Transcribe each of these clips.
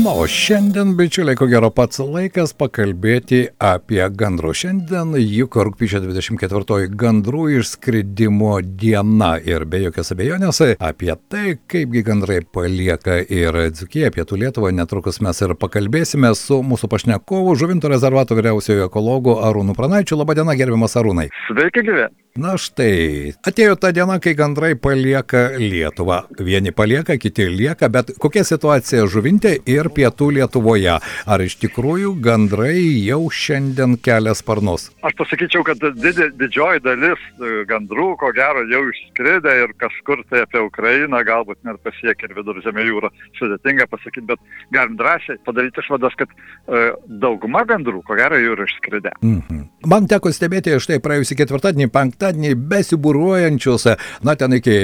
Na, o šiandien, bičiuliai, ko gero pats laikas pakalbėti apie gandrų. Šiandien juk rūpiučio 24 gandrų išskridimo diena ir be jokios abejonės apie tai, kaipgi gandrai palieka ir Dzukiją, Pietų Lietuvą, netrukus mes ir pakalbėsime su mūsų pašnekovu, Žuvinto rezervato vyriausiojo ekologu Arūnu Pranaičiu. Labadiena, gerbiamas Arūnai. Sveiki, gyvi. Na štai, atėjo ta diena, kai gandrai palieka Lietuvą. Vieni palieka, kiti lieka, bet kokia situacija žuvintė ir pietų Lietuvoje? Ar iš tikrųjų gandrai jau šiandien kelia sparnus? Aš pasakyčiau, kad didė, didžioji dalis e, gandrų, ko gero, jau išskridė ir kažkur tai apie Ukrainą, galbūt net pasiekė ir viduržėmė jūrą. Sudėtinga pasakyti, bet galim drąsiai padaryti išvadas, kad e, dauguma gandrų, ko gero, jau yra išskridę. Mhm. Man teko stebėti štai praėjusį ketvirtadienį, penktadienį besibūruojančius, na ten iki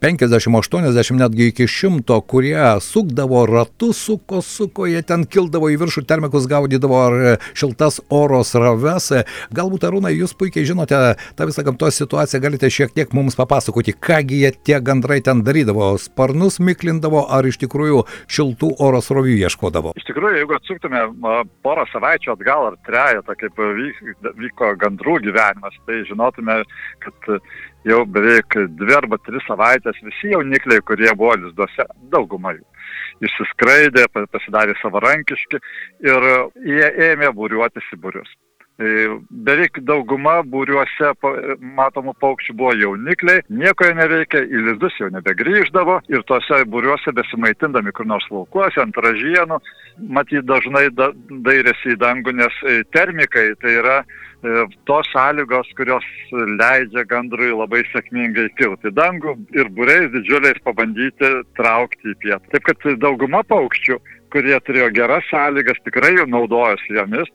50, 80, netgi iki 100, kurie sukdavo ratus, suko, suko, jie ten kildavo į viršų, termikus gaudydavo ar šiltas oro sraves. Galbūt Arūnai, jūs puikiai žinote tą visą gamtos situaciją, galite šiek tiek mums papasakoti, kągi jie tie gandrai ten darydavo, sparnus miklindavo ar iš tikrųjų šiltų oro srovių ieškodavo. Iš tikrųjų, jeigu atsuktume porą savaičių atgal ar trejetą, kaip vyk- vyko gandrų gyvenimas, tai žinotume, kad jau beveik dvi arba tris savaitės visi jaunikliai, kurie buvo lizduose, dauguma jų išsiskraidė, pa- pasidarė savarankiški ir jie ėmė būriuotis į būrius. E, Beveik dauguma būriuose matomų paukščių buvo jaunikliai, nieko jie neveikia, į lizdus jau nebegrįždavo ir tuose būriuose besimaitindami kur nors laukuose ant ražienų, matyt dažnai da, dairėsi į dangų, nes e, termikai tai yra e, tos sąlygos, kurios leidžia gandrui labai sėkmingai kilti dangų ir būreis didžiuliais pabandyti traukti į pietą. Taip kad dauguma paukščių, kurie turėjo geras sąlygas, tikrai naudojosi jomis.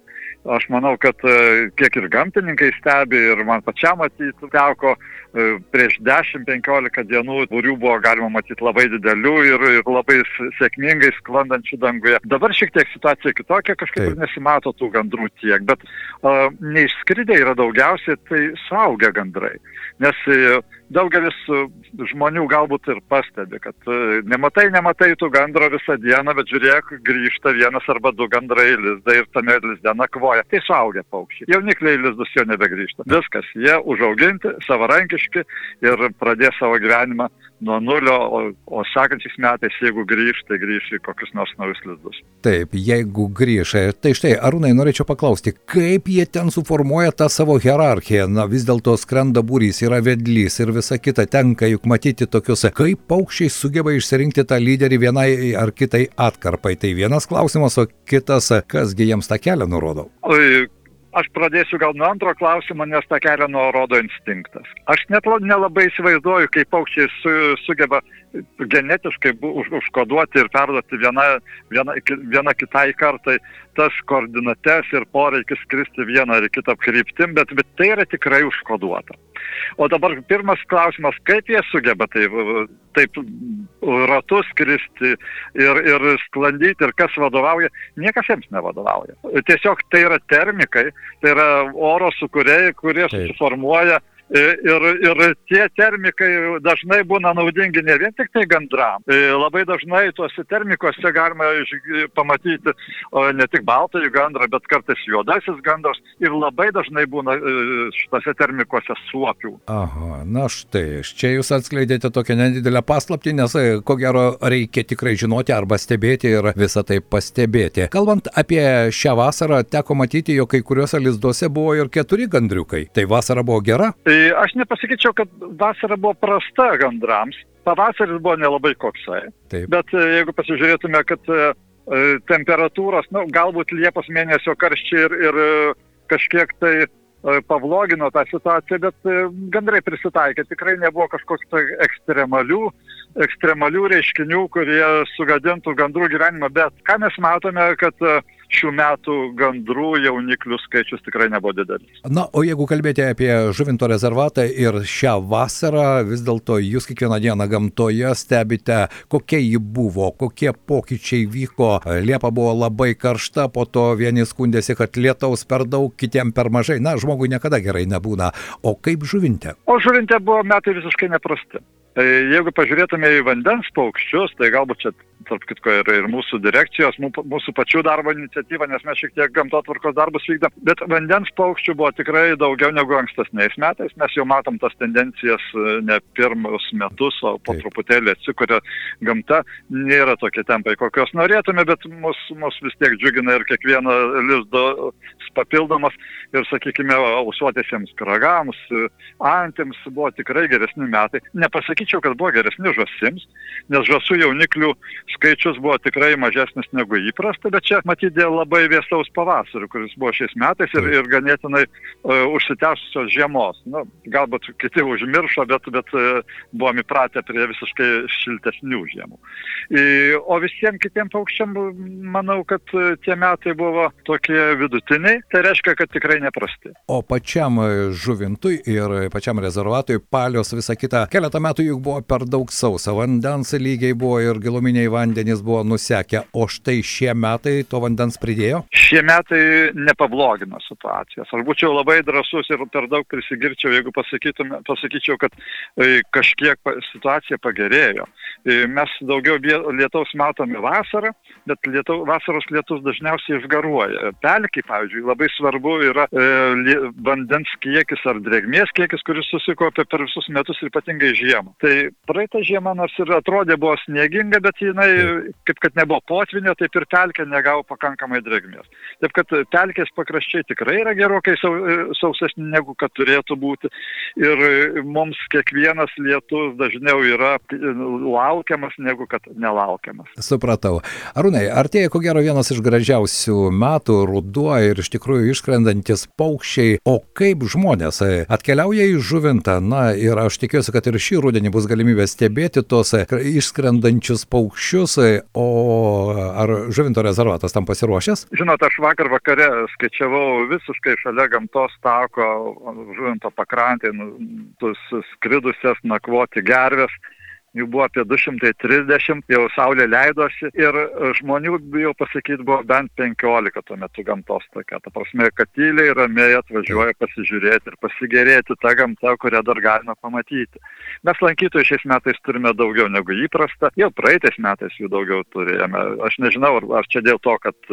Aš manau, kad e, kiek ir gamtininkai stebi ir man pačiam matyti teko e, prieš 10-15 dienų būrių buvo galima matyti labai didelių ir, ir labai sėkmingai sklandančių danguje. Dabar šiek tiek situacija kitokia, kažkaip Taip. nesimato tų gandrų tiek, bet uh, neišskridę yra daugiausiai tai suaugę gandrai. Nes e, daugelis e, žmonių galbūt ir pastebi, kad e, nematai, nematai tų gandro visą dieną, bet žiūrėk, grįžta vienas arba du gandrai į lizdą ir tame lizde nakvoja. Tai suaugę paukščiai. Jaunikliai į lizdus jau nebegrįžta. Viskas, jie užauginti, savarankiški ir pradės savo gyvenimą nuo nulio, o, o sekančiais metais, jeigu grįž, tai grįž į kokius nors naujus lizdus. Taip, jeigu grįžai. Tai štai, Arūnai, norėčiau paklausti, kaip jie ten suformuoja tą savo hierarchiją? Na, vis dėlto skrenda būrys, yra vedlys ir visa kita tenka juk matyti tokius, kaip paukščiai sugeba išsirinkti tą lyderį vienai ar kitai atkarpai. Tai vienas klausimas, o kitas, kasgi jiems tą kelią nurodo? Oi, Aš pradėsiu gal nuo antro klausimo, nes tą kelią nurodo instinktas. Aš net la- nelabai įsivaizduoju, kaip paukščiai su, sugeba genetiškai už, užkoduoti ir perduoti viena, viena, viena kitai kartai tas koordinates ir poreikis skristi vieną ar kitą kryptim, bet, bet tai yra tikrai užkoduota. O dabar pirmas klausimas, kaip jie sugeba taip, taip ratus skristi ir, ir sklandyti ir kas vadovauja, niekas jiems nevadovauja. Tiesiog tai yra termikai, tai yra oro sukūrėjai, kurie Taip. susiformuoja Ir, ir tie termikai dažnai būna naudingi ne vien tik tai gandram. E, Labai dažnai tuose termikuose galima pamatyti ne tik baltąjį gandrą, bet kartais juodasis gandras. Ir labai dažnai būna e, šitose termikuose suopių. Aha, na štai, čia jūs atskleidėte tokią nedidelę paslaptį, nes e, ko gero reikia tikrai žinoti arba stebėti ir visą tai pastebėti. Kalbant apie šią vasarą, teko matyti, jog kai kuriuose lizduose buvo ir keturi gandriukai. Tai vasara buvo gera? Tai aš nepasakyčiau, kad vasara buvo prasta gandrams. Pavasaris buvo nelabai koksai. Taip. Bet e, jeigu pasižiūrėtume, kad e, e, temperatūros, nu, galbūt Liepos mėnesio karščiai ir, ir kažkiek tai pavlogino tą situaciją, bet gandrai prisitaikė. Tikrai nebuvo kažkokių tai ekstremalių, ekstremalių reiškinių, kurie sugadintų gandrų gyvenimą. Bet ką mes matome, kad e, šių metų gandrų jauniklių skaičius tikrai nebuvo didelis. Na, o jeigu kalbėti apie žuvinto rezervatą ir šią vasarą, vis dėlto jūs kiekvieną dieną gamtoje stebite, kokia ji buvo, kokie pokyčiai vyko. Liepa buvo labai karšta, po to vieni skundėsi, kad lietaus per daug, kitiem per mažai. Na, žmogui niekada gerai nebūna. O kaip žuvinte? O žuvinte buvo metai visiškai neprasti. Tai jeigu pažiūrėtume į vandens paukščius, tai galbūt čia, tarp kitko, ir, ir mūsų direkcijos, mūsų pačių darbo iniciatyva, nes mes šiek tiek gamtotvarkos darbus vykdom, bet vandens paukščių buvo tikrai daugiau negu ankstesniais metais. Mes jau matom tas tendencijas e, ne pirmus metus, o po Taip. truputėlį atsikuria gamta. Nėra tokie tempai, kokios norėtume, bet mus, mus vis tiek džiugina ir kiekvieno lizdo papildomas. Ir, sakykime, ausuotėsiems kragams, antims buvo tikrai geresni metai. Nepasakyti, nesakyčiau, kad buvo geresni žąsims, nes žąsų jauniklių skaičius buvo tikrai mažesnis negu įprasta, bet čia matyti dėl labai vėsaus pavasario, kuris buvo šiais metais ir, ir ganėtinai uh, užsitęsusios žiemos. Nu, galbūt kiti užmiršo, bet, bet uh, buvom įpratę prie visiškai šiltesnių žiemų. I, o visiems kitiems paukščiam manau, kad tie metai buvo tokie vidutiniai, tai reiškia, kad tikrai neprasti. O pačiam žuvintui ir pačiam rezervatui palios visą kitą keletą metų juk buvo per daug sausa, vandens lygiai buvo ir giluminiai vandenys buvo nusekę, o štai šie metai to vandens pridėjo? Šie metai nepablogino situacijos. Aš būčiau labai drasus ir per daug prisigirčiau, jeigu pasakyčiau, kad e, kažkiek situacija pagerėjo. E, mes daugiau lietaus matome vasarą, bet lietau, vasaros lietus dažniausiai išgaruoja. Pelkiai, pavyzdžiui, labai svarbu yra e, vandens kiekis ar drėgmės kiekis, kuris susikopia per visus metus ir ypatingai žiemą. Tai praeitą žiemą nors ir atrodė buvo snieginga, bet jinai, kaip kad nebuvo potvinio, taip ir pelkė negavo pakankamai drėgmės. Taip kad pelkės pakraščiai tikrai yra gerokai sausesni negu kad turėtų būti. Ir mums kiekvienas lietus dažniau yra laukiamas negu kad nelaukiamas. Supratau. Arūnai, artėja ko gero vienas iš gražiausių metų, ruduo ir iš tikrųjų išskrendantis paukščiai. O kaip žmonės atkeliauja į žuvintą? Na ir aš tikiuosi, kad ir šį rudenį bus galimybė stebėti tos e, išskrendančius paukščius, e, o ar žuvinto rezervatas tam pasiruošęs? Žinote, aš vakar vakare skaičiavau visiškai šalia gamtos tako žuvinto pakrantė, nu, skridusias nakvoti gervės jų buvo apie 230, jau saulė leidosi ir žmonių, bijau pasakyti, buvo bent 15 tuo metu gamtos tokia. Ta prasme, kad tyliai ramiai atvažiuoja pasižiūrėti ir pasigėrėti tą gamtą, kurią dar galima pamatyti. Mes lankytojų šiais metais turime daugiau negu įprasta, jau praeitais metais jų daugiau turėjome. Aš nežinau, ar čia dėl to, kad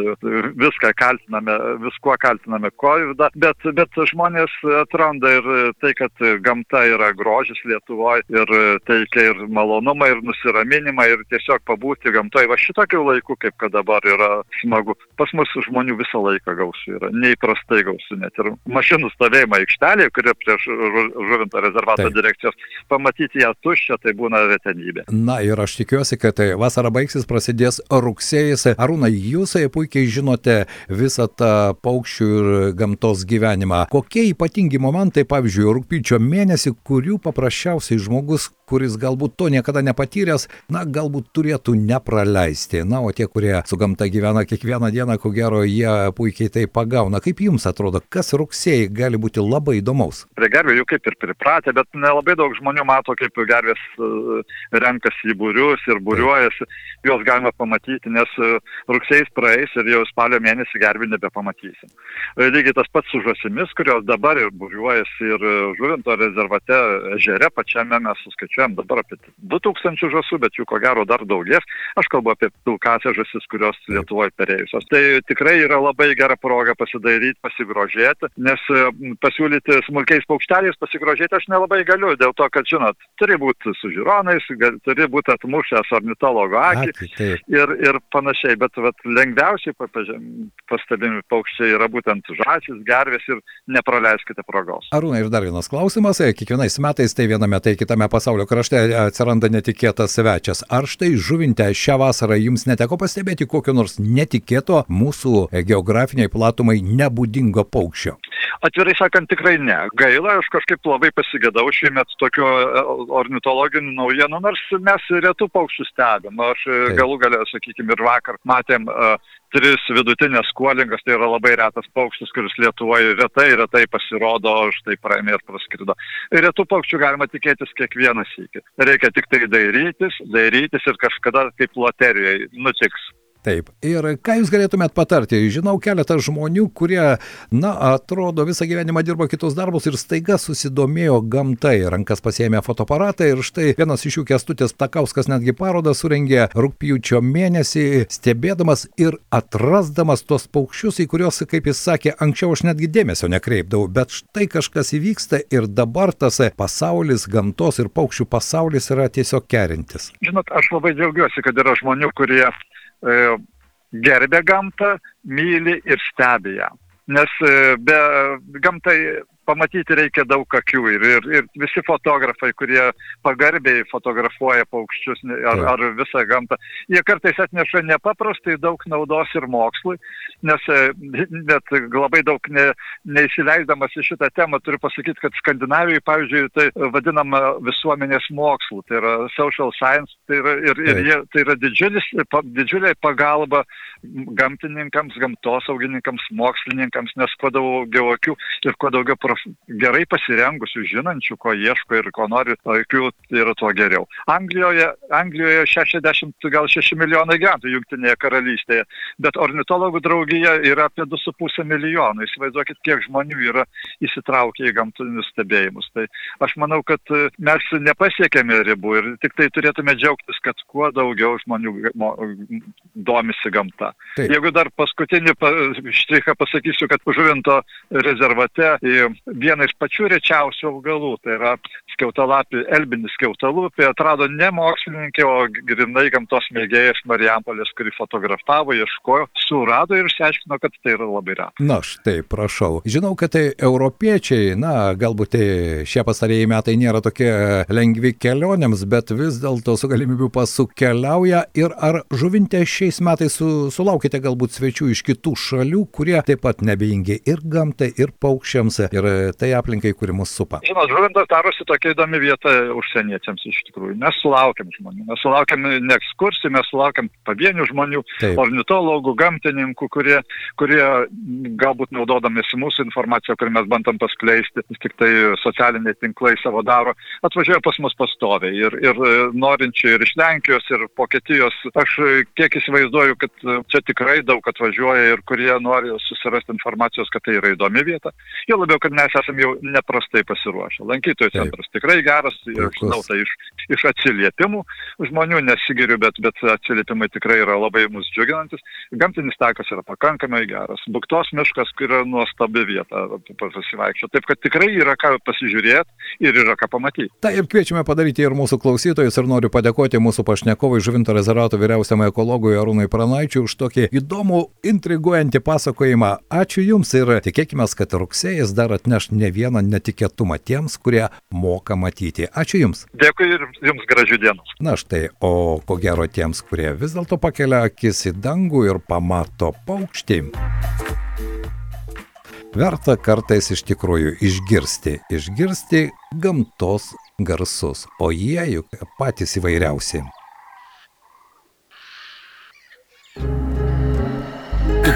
viską kaltiname, viskuo kaltiname COVID, bet, bet žmonės atranda ir tai, kad gamta yra grožis Lietuvoje ir teikia ir malonumą malonumą ir nusiraminimą ir tiesiog pabūti gamtoje. Va šitokiu laiku, kaip kad dabar yra smagu. Pas mus žmonių visą laiką gausu yra, neįprastai gausu, net ir mašinų stovėjimo aikštelėje, kurie prieš žuvinto rezervato Taip. direkcijos, pamatyti ją tuščią, tai būna retenybė. Na ir aš tikiuosi, kad tai vasara baigsis, prasidės rugsėjas. Arūna, jūs puikiai žinote visą tą paukščių ir gamtos gyvenimą. Kokie ypatingi momentai, pavyzdžiui, rūpiučio mėnesį, kurių paprasčiausiai žmogus kuris galbūt to niekada nepatyręs, na, galbūt turėtų nepraleisti. Na, o tie, kurie su gamta gyvena kiekvieną dieną, ko gero, jie puikiai tai pagauna. Kaip jums atrodo, kas rugsėjai gali būti labai įdomaus? Prie gervių jau kaip ir pripratę, bet nelabai daug žmonių mato, kaip gervės e, renkasi į būrius ir būriuojasi. Juos galima pamatyti, nes e, rugsėjais praeis ir jau spalio mėnesį gervių nebepamatysim. E, lygiai tas pats su žosimis, kurios dabar ir būriuojasi ir žuvinto rezervate ežere pačiame mes suskaičiuojame skaičiuojam dabar apie 2000 žąsų, bet jų ko gero dar daugės. Aš kalbu apie pilkasias žąsis, kurios Lietuvoje perėjusios. Tai tikrai yra labai gera proga pasidaryti, pasigrožėti, nes pasiūlyti smulkiais paukšteliais pasigrožėti aš nelabai galiu, dėl to, kad, žinot, turi būti su žiūronais, turi būti atmušęs ornitologo akį Aki, ir, ir panašiai, bet vat, lengviausiai pastebimi paukščiai yra būtent žąsis, gervės ir nepraleiskite progos. Arūna, ir dar vienas klausimas. Kiekvienais metais tai viename, tai kitame pasaulio krašte atsiranda netikėtas svečias. Ar štai žuvinte šią vasarą jums neteko pastebėti kokio nors netikėto mūsų geografiniai platumai nebūdingo paukščio? Atvirai sakant, tikrai ne. Gaila, aš kažkaip labai pasigėdau šiemet tokio e, ornitologinių naujienų, nors mes retų paukščių stebim. Aš e, Taip. galų galę, sakykime, ir vakar matėm uh, tris vidutinės kuolingas, tai yra labai retas paukštis, kuris Lietuvoje retai, retai pasirodo, štai praeimė ir praskrido. Retų paukščių galima tikėtis kiekvieną sykį. Reikia tik tai dairytis, dairytis ir kažkada kaip loterijoje nutiks. Taip. Ir ką jūs galėtumėt patarti? Žinau keletą žmonių, kurie, na, atrodo, visą gyvenimą dirbo kitus darbus ir staiga susidomėjo gamtai. Rankas pasėmė fotoaparatą ir štai vienas iš jų kestutis Takauskas netgi parodą surengė rūpjūčio mėnesį, stebėdamas ir atrasdamas tos paukščius, į kuriuos, kaip jis sakė, anksčiau aš netgi dėmesio nekreipdavau. Bet štai kažkas įvyksta ir dabar tas pasaulis, gamtos ir paukščių pasaulis yra tiesiog kerintis. Žinot, aš labai džiaugiuosi, kad yra žmonių, kurie gerbė gamtą, myli ir stebi ją. Nes e, be gamtai pamatyti reikia daug akių ir, ir, ir visi fotografai, kurie pagarbiai fotografuoja paukščius ar, ar visą gamtą, jie kartais atneša nepaprastai daug naudos ir mokslui, nes e, net labai daug ne, neįsileisdamas į šitą temą turiu pasakyti, kad Skandinavijoje, pavyzdžiui, tai vadinama visuomenės mokslų, tai yra social science, tai yra, ir, ir jie, tai yra didžiulis, didžiulė pagalba gamtininkams, gamtosaugininkams, mokslininkams, nes kuo daugiau akių ir kuo daugiau prof gerai pasirengusių, žinančių, ko ieško ir ko nori, tokių yra tuo geriau. Anglijoje, Anglijoje 60 gal 6 milijonai gyventojų Junktinėje karalystėje, bet ornitologų draugija yra apie 2,5 milijonų. Įsivaizduokit, kiek žmonių yra įsitraukę į gamtinius stebėjimus. Tai aš manau, kad mes nepasiekėme ribų ir tik tai turėtume džiaugtis, kad kuo daugiau žmonių domisi gamta. Taip. Jeigu dar paskutinį štrichą pasakysiu, kad žuvinto rezervate vieną iš pačių rečiausių augalų, tai yra skiautalapį, elbinis skiautalupį, atrado ne mokslininkė, o grinai gamtos mėgėjas Marijampolės, kuri fotografavo, ieškojo, surado ir išsiaiškino, kad tai yra labai reta. Na štai, prašau. Žinau, kad tai europiečiai, na, galbūt tai šie pastarėjai metai nėra tokie lengvi kelionėms, bet vis dėlto su galimybių pasu keliauja ir ar žuvintė šiais metais su, sulaukite galbūt svečių iš kitų šalių, kurie taip pat nebeingi ir gamtai, ir paukščiams, ir tai aplinkai, kuri mus supa. Žinot, žuvintas darosi tokia įdomi vieta užsieniečiams iš tikrųjų. Mes sulaukiam žmonių, mes sulaukiam ne ekskursijų, mes sulaukiam pavienių žmonių, Taip. ornitologų, gamtininkų, kurie, kurie galbūt naudodamėsi mūsų informaciją, kurią mes bandom paskleisti, vis tik tai socialiniai tinklai savo daro, atvažiuoja pas mus pastoviai ir, ir norinčiai ir iš Lenkijos, ir Vokietijos. Aš kiek įsivaizduoju, kad čia tikrai daug atvažiuoja ir kurie nori susirasti informacijos, kad tai yra įdomi vieta. Jo labiau, kad mes esame jau neprastai pasiruošę. Lankytojų centras tikrai geras, ir žinau tai iš, iš atsiliepimų žmonių, nesigiriu, bet, bet atsiliepimai tikrai yra labai mus džiuginantis. Gamtinis takas yra pakankamai geras. Buktos miškas yra nuostabi vieta pasivaikščioti. Taip kad tikrai yra ką pasižiūrėti ir yra ką pamatyti. Tai ir kviečiame padaryti ir mūsų klausytojus ir noriu padėkoti mūsų pašnekovui Žuvinto rezervato vyriausiam ekologui Arūnai Pranaičiui už tokį įdomų, intriguojantį pasakojimą. Ačiū Jums ir tikėkime, kad rugsėjas dar atneš ne vieną netikėtumą tiems, kurie moka matyti. Ačiū Jums. Dėkui ir Jums gražių dienų. Na štai, o ko gero tiems, kurie vis dėlto pakelia akis į dangų ir pamato paukštį. Verta kartais iš tikrųjų išgirsti, išgirsti gamtos garsus, o jie juk patys įvairiausi.